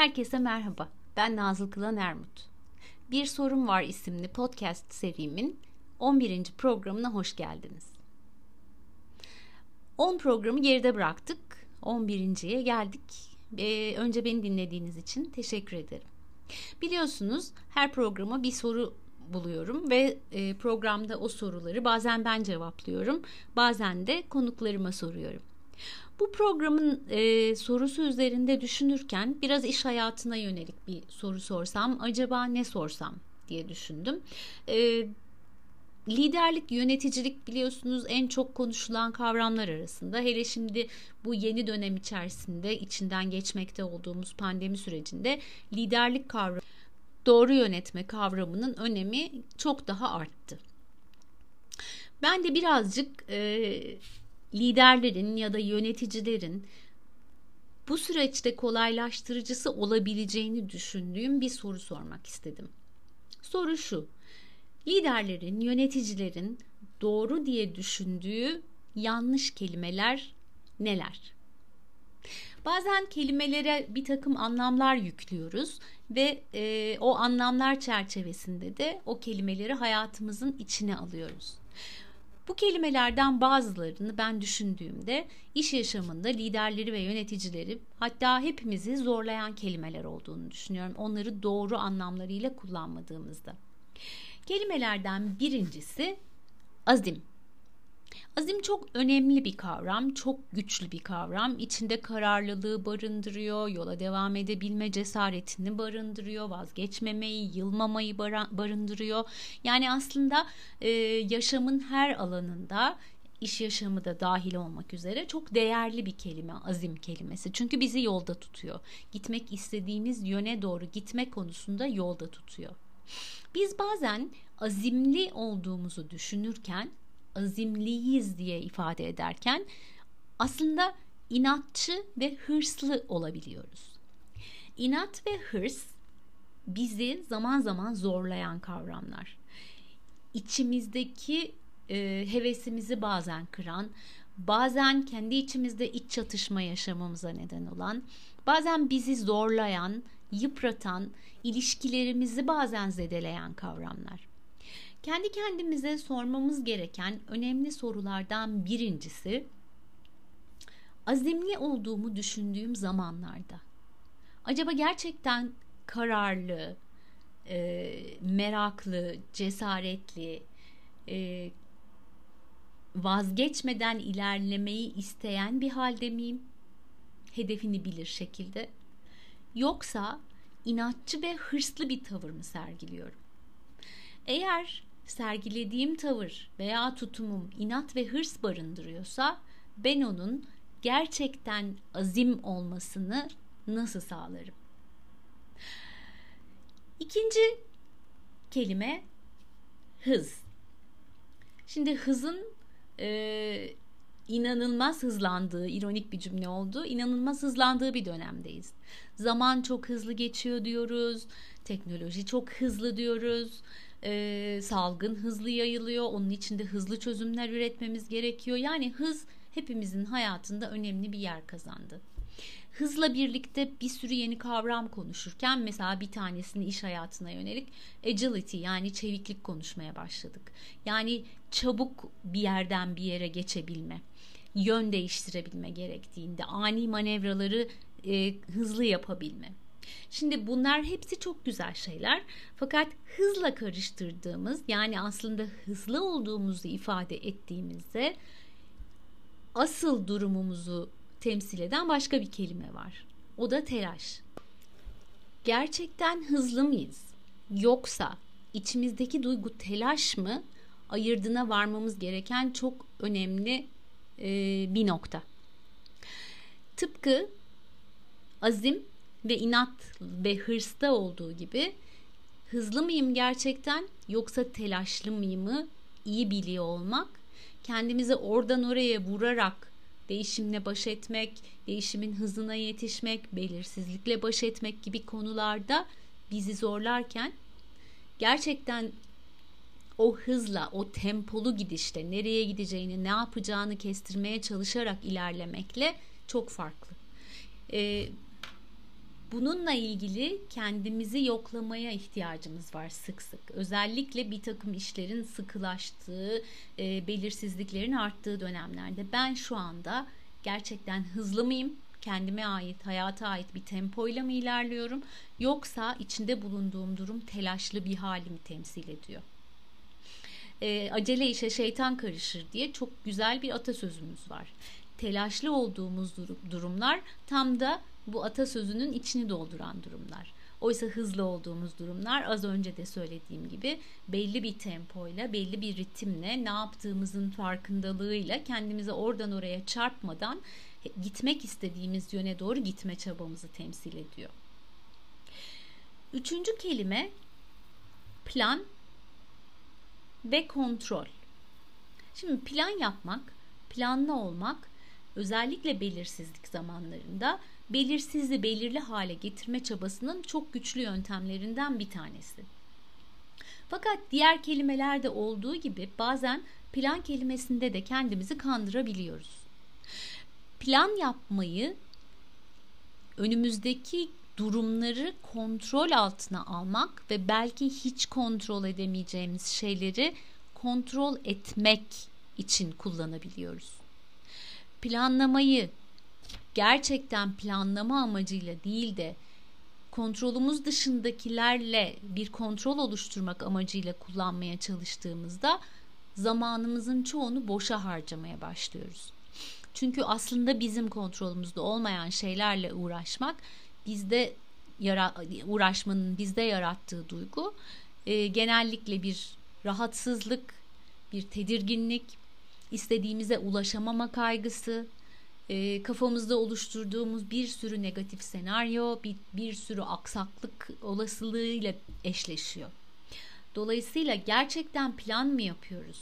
Herkese merhaba. Ben Nazlı Kılan Ermut. Bir Sorun Var isimli podcast serimin 11. programına hoş geldiniz. 10 programı geride bıraktık. 11.ye geldik. Ee, önce beni dinlediğiniz için teşekkür ederim. Biliyorsunuz her programa bir soru buluyorum ve e, programda o soruları bazen ben cevaplıyorum, bazen de konuklarıma soruyorum. Bu programın e, sorusu üzerinde düşünürken biraz iş hayatına yönelik bir soru sorsam acaba ne sorsam diye düşündüm. E, liderlik, yöneticilik biliyorsunuz en çok konuşulan kavramlar arasında. Hele şimdi bu yeni dönem içerisinde içinden geçmekte olduğumuz pandemi sürecinde liderlik kavramı, doğru yönetme kavramının önemi çok daha arttı. Ben de birazcık e, liderlerin ya da yöneticilerin bu süreçte kolaylaştırıcısı olabileceğini düşündüğüm bir soru sormak istedim. Soru şu. Liderlerin, yöneticilerin doğru diye düşündüğü yanlış kelimeler neler? Bazen kelimelere bir takım anlamlar yüklüyoruz ve e, o anlamlar çerçevesinde de o kelimeleri hayatımızın içine alıyoruz. Bu kelimelerden bazılarını ben düşündüğümde iş yaşamında liderleri ve yöneticileri hatta hepimizi zorlayan kelimeler olduğunu düşünüyorum. Onları doğru anlamlarıyla kullanmadığımızda. Kelimelerden birincisi azim. Azim çok önemli bir kavram, çok güçlü bir kavram. İçinde kararlılığı barındırıyor, yola devam edebilme cesaretini barındırıyor, vazgeçmemeyi, yılmamayı barındırıyor. Yani aslında e, yaşamın her alanında iş yaşamı da dahil olmak üzere çok değerli bir kelime azim kelimesi. Çünkü bizi yolda tutuyor. Gitmek istediğimiz yöne doğru gitme konusunda yolda tutuyor. Biz bazen azimli olduğumuzu düşünürken azimliyiz diye ifade ederken aslında inatçı ve hırslı olabiliyoruz. İnat ve hırs bizi zaman zaman zorlayan kavramlar. İçimizdeki e, hevesimizi bazen kıran, bazen kendi içimizde iç çatışma yaşamamıza neden olan, bazen bizi zorlayan, yıpratan, ilişkilerimizi bazen zedeleyen kavramlar. Kendi kendimize sormamız gereken önemli sorulardan birincisi azimli olduğumu düşündüğüm zamanlarda acaba gerçekten kararlı, e, meraklı, cesaretli, e, vazgeçmeden ilerlemeyi isteyen bir halde miyim? Hedefini bilir şekilde. Yoksa inatçı ve hırslı bir tavır mı sergiliyorum? Eğer sergilediğim tavır veya tutumum inat ve hırs barındırıyorsa ben onun gerçekten azim olmasını nasıl sağlarım? İkinci kelime hız. Şimdi hızın e, inanılmaz hızlandığı, ironik bir cümle oldu. İnanılmaz hızlandığı bir dönemdeyiz. Zaman çok hızlı geçiyor diyoruz. Teknoloji çok hızlı diyoruz e, salgın hızlı yayılıyor. Onun için de hızlı çözümler üretmemiz gerekiyor. Yani hız hepimizin hayatında önemli bir yer kazandı. Hızla birlikte bir sürü yeni kavram konuşurken mesela bir tanesini iş hayatına yönelik agility yani çeviklik konuşmaya başladık. Yani çabuk bir yerden bir yere geçebilme, yön değiştirebilme gerektiğinde ani manevraları e, hızlı yapabilme. Şimdi bunlar hepsi çok güzel şeyler. Fakat hızla karıştırdığımız yani aslında hızlı olduğumuzu ifade ettiğimizde asıl durumumuzu temsil eden başka bir kelime var. O da telaş. Gerçekten hızlı mıyız? Yoksa içimizdeki duygu telaş mı? Ayırdına varmamız gereken çok önemli bir nokta. Tıpkı azim ve inat ve hırsta olduğu gibi hızlı mıyım gerçekten yoksa telaşlı mıyımı iyi biliyor olmak, kendimizi oradan oraya vurarak değişimle baş etmek, değişimin hızına yetişmek, belirsizlikle baş etmek gibi konularda bizi zorlarken gerçekten o hızla, o tempolu gidişte nereye gideceğini, ne yapacağını kestirmeye çalışarak ilerlemekle çok farklı. Ee, Bununla ilgili kendimizi yoklamaya ihtiyacımız var sık sık. Özellikle bir takım işlerin sıkılaştığı, e, belirsizliklerin arttığı dönemlerde ben şu anda gerçekten hızlı mıyım? Kendime ait, hayata ait bir tempoyla mı ilerliyorum? Yoksa içinde bulunduğum durum telaşlı bir halimi temsil ediyor. E, acele işe şeytan karışır diye çok güzel bir atasözümüz var. Telaşlı olduğumuz durumlar tam da bu atasözünün içini dolduran durumlar. Oysa hızlı olduğumuz durumlar az önce de söylediğim gibi belli bir tempoyla, belli bir ritimle, ne yaptığımızın farkındalığıyla kendimize oradan oraya çarpmadan gitmek istediğimiz yöne doğru gitme çabamızı temsil ediyor. Üçüncü kelime plan ve kontrol. Şimdi plan yapmak, planlı olmak özellikle belirsizlik zamanlarında belirsizliği belirli hale getirme çabasının çok güçlü yöntemlerinden bir tanesi. Fakat diğer kelimelerde olduğu gibi bazen plan kelimesinde de kendimizi kandırabiliyoruz. Plan yapmayı önümüzdeki durumları kontrol altına almak ve belki hiç kontrol edemeyeceğimiz şeyleri kontrol etmek için kullanabiliyoruz. Planlamayı gerçekten planlama amacıyla değil de kontrolümüz dışındakilerle bir kontrol oluşturmak amacıyla kullanmaya çalıştığımızda zamanımızın çoğunu boşa harcamaya başlıyoruz. Çünkü aslında bizim kontrolümüzde olmayan şeylerle uğraşmak bizde yara, uğraşmanın bizde yarattığı duygu e, genellikle bir rahatsızlık, bir tedirginlik, istediğimize ulaşamama kaygısı, e, kafamızda oluşturduğumuz bir sürü negatif senaryo, bir, bir sürü aksaklık olasılığıyla eşleşiyor. Dolayısıyla gerçekten plan mı yapıyoruz?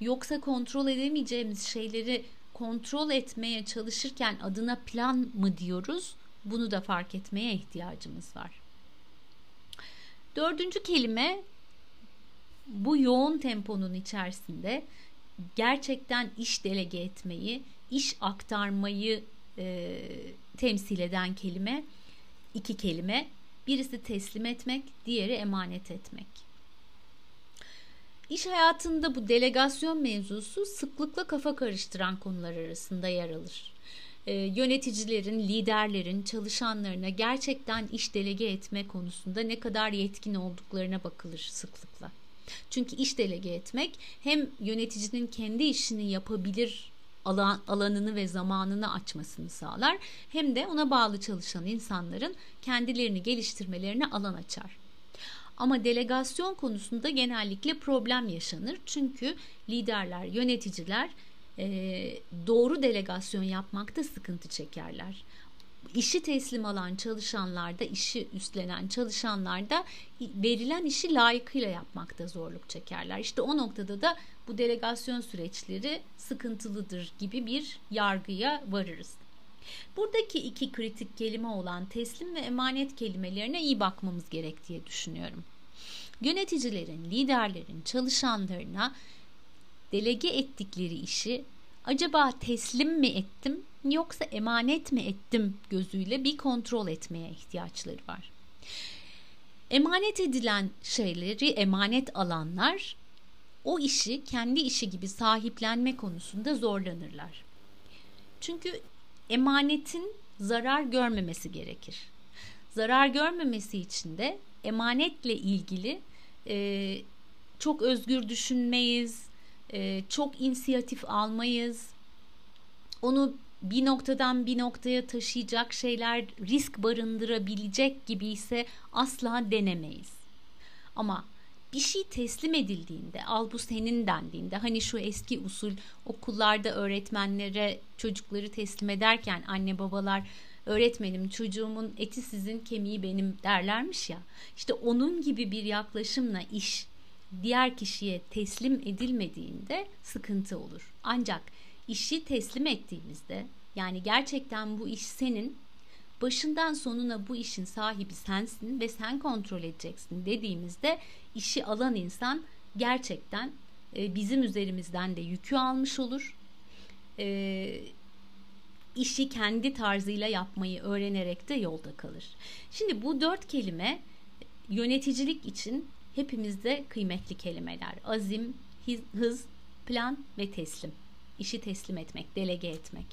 Yoksa kontrol edemeyeceğimiz şeyleri kontrol etmeye çalışırken adına plan mı diyoruz? Bunu da fark etmeye ihtiyacımız var. Dördüncü kelime bu yoğun temponun içerisinde gerçekten iş delege etmeyi, iş aktarmayı e, temsil eden kelime iki kelime. Birisi teslim etmek, diğeri emanet etmek. İş hayatında bu delegasyon mevzusu sıklıkla kafa karıştıran konular arasında yer alır. E, yöneticilerin, liderlerin, çalışanlarına gerçekten iş delege etme konusunda ne kadar yetkin olduklarına bakılır sıklıkla. Çünkü iş delege etmek hem yöneticinin kendi işini yapabilir alan, alanını ve zamanını açmasını sağlar hem de ona bağlı çalışan insanların kendilerini geliştirmelerine alan açar. Ama delegasyon konusunda genellikle problem yaşanır. Çünkü liderler, yöneticiler doğru delegasyon yapmakta sıkıntı çekerler işi teslim alan çalışanlar da işi üstlenen çalışanlar da verilen işi layıkıyla yapmakta zorluk çekerler. İşte o noktada da bu delegasyon süreçleri sıkıntılıdır gibi bir yargıya varırız. Buradaki iki kritik kelime olan teslim ve emanet kelimelerine iyi bakmamız gerek diye düşünüyorum. Yöneticilerin, liderlerin çalışanlarına delege ettikleri işi acaba teslim mi ettim yoksa emanet mi ettim gözüyle bir kontrol etmeye ihtiyaçları var. Emanet edilen şeyleri emanet alanlar o işi kendi işi gibi sahiplenme konusunda zorlanırlar. Çünkü emanetin zarar görmemesi gerekir. Zarar görmemesi için de emanetle ilgili e, çok özgür düşünmeyiz, e, çok inisiyatif almayız. Onu bir noktadan bir noktaya taşıyacak şeyler risk barındırabilecek gibi ise asla denemeyiz. Ama bir şey teslim edildiğinde, al bu senin dendiğinde, hani şu eski usul okullarda öğretmenlere çocukları teslim ederken anne babalar öğretmenim çocuğumun eti sizin kemiği benim derlermiş ya. İşte onun gibi bir yaklaşımla iş diğer kişiye teslim edilmediğinde sıkıntı olur. Ancak işi teslim ettiğimizde yani gerçekten bu iş senin başından sonuna bu işin sahibi sensin ve sen kontrol edeceksin dediğimizde işi alan insan gerçekten e, bizim üzerimizden de yükü almış olur. E, işi kendi tarzıyla yapmayı öğrenerek de yolda kalır. Şimdi bu dört kelime yöneticilik için hepimizde kıymetli kelimeler. Azim, hız, plan ve teslim. İşi teslim etmek, delege etmek.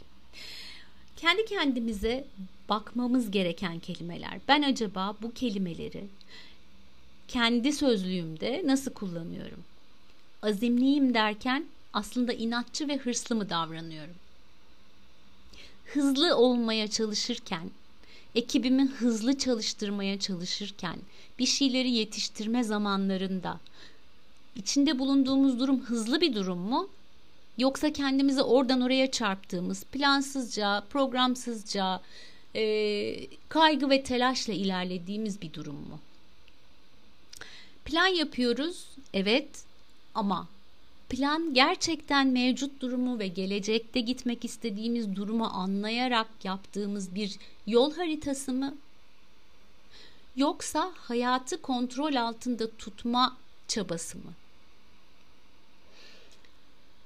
Kendi kendimize bakmamız gereken kelimeler. Ben acaba bu kelimeleri kendi sözlüğümde nasıl kullanıyorum? Azimliyim derken aslında inatçı ve hırslı mı davranıyorum? Hızlı olmaya çalışırken, ekibimi hızlı çalıştırmaya çalışırken, bir şeyleri yetiştirme zamanlarında içinde bulunduğumuz durum hızlı bir durum mu? Yoksa kendimizi oradan oraya çarptığımız, plansızca, programsızca, e, kaygı ve telaşla ilerlediğimiz bir durum mu? Plan yapıyoruz, evet ama plan gerçekten mevcut durumu ve gelecekte gitmek istediğimiz durumu anlayarak yaptığımız bir yol haritası mı? Yoksa hayatı kontrol altında tutma çabası mı?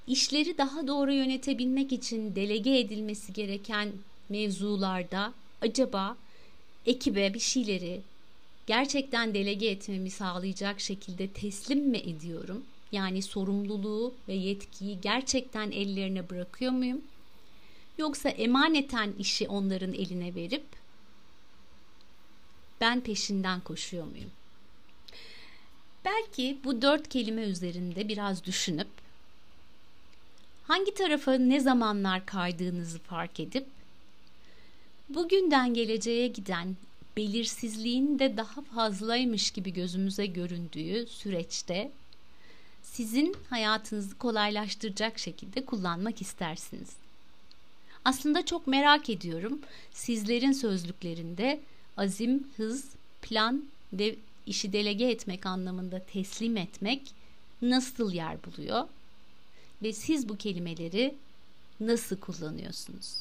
İşleri daha doğru yönetebilmek için delege edilmesi gereken mevzularda acaba ekibe bir şeyleri gerçekten delege etmemi sağlayacak şekilde teslim mi ediyorum? Yani sorumluluğu ve yetkiyi gerçekten ellerine bırakıyor muyum? Yoksa emaneten işi onların eline verip ben peşinden koşuyor muyum? Belki bu dört kelime üzerinde biraz düşünüp hangi tarafa ne zamanlar kaydığınızı fark edip bugünden geleceğe giden belirsizliğin de daha fazlaymış gibi gözümüze göründüğü süreçte sizin hayatınızı kolaylaştıracak şekilde kullanmak istersiniz. Aslında çok merak ediyorum sizlerin sözlüklerinde azim, hız, plan ve işi delege etmek anlamında teslim etmek nasıl yer buluyor? Ve siz bu kelimeleri nasıl kullanıyorsunuz?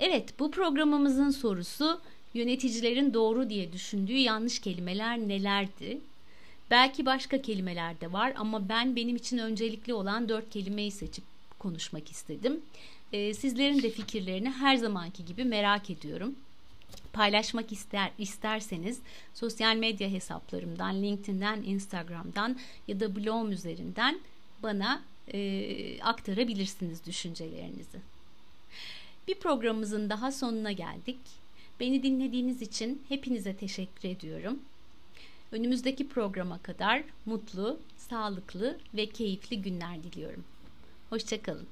Evet, bu programımızın sorusu yöneticilerin doğru diye düşündüğü yanlış kelimeler nelerdi? Belki başka kelimeler de var ama ben benim için öncelikli olan dört kelimeyi seçip konuşmak istedim. Ee, sizlerin de fikirlerini her zamanki gibi merak ediyorum. Paylaşmak ister isterseniz sosyal medya hesaplarımdan, LinkedIn'den, Instagram'dan ya da blogum üzerinden bana e, aktarabilirsiniz düşüncelerinizi. Bir programımızın daha sonuna geldik. Beni dinlediğiniz için hepinize teşekkür ediyorum. Önümüzdeki programa kadar mutlu, sağlıklı ve keyifli günler diliyorum. Hoşçakalın.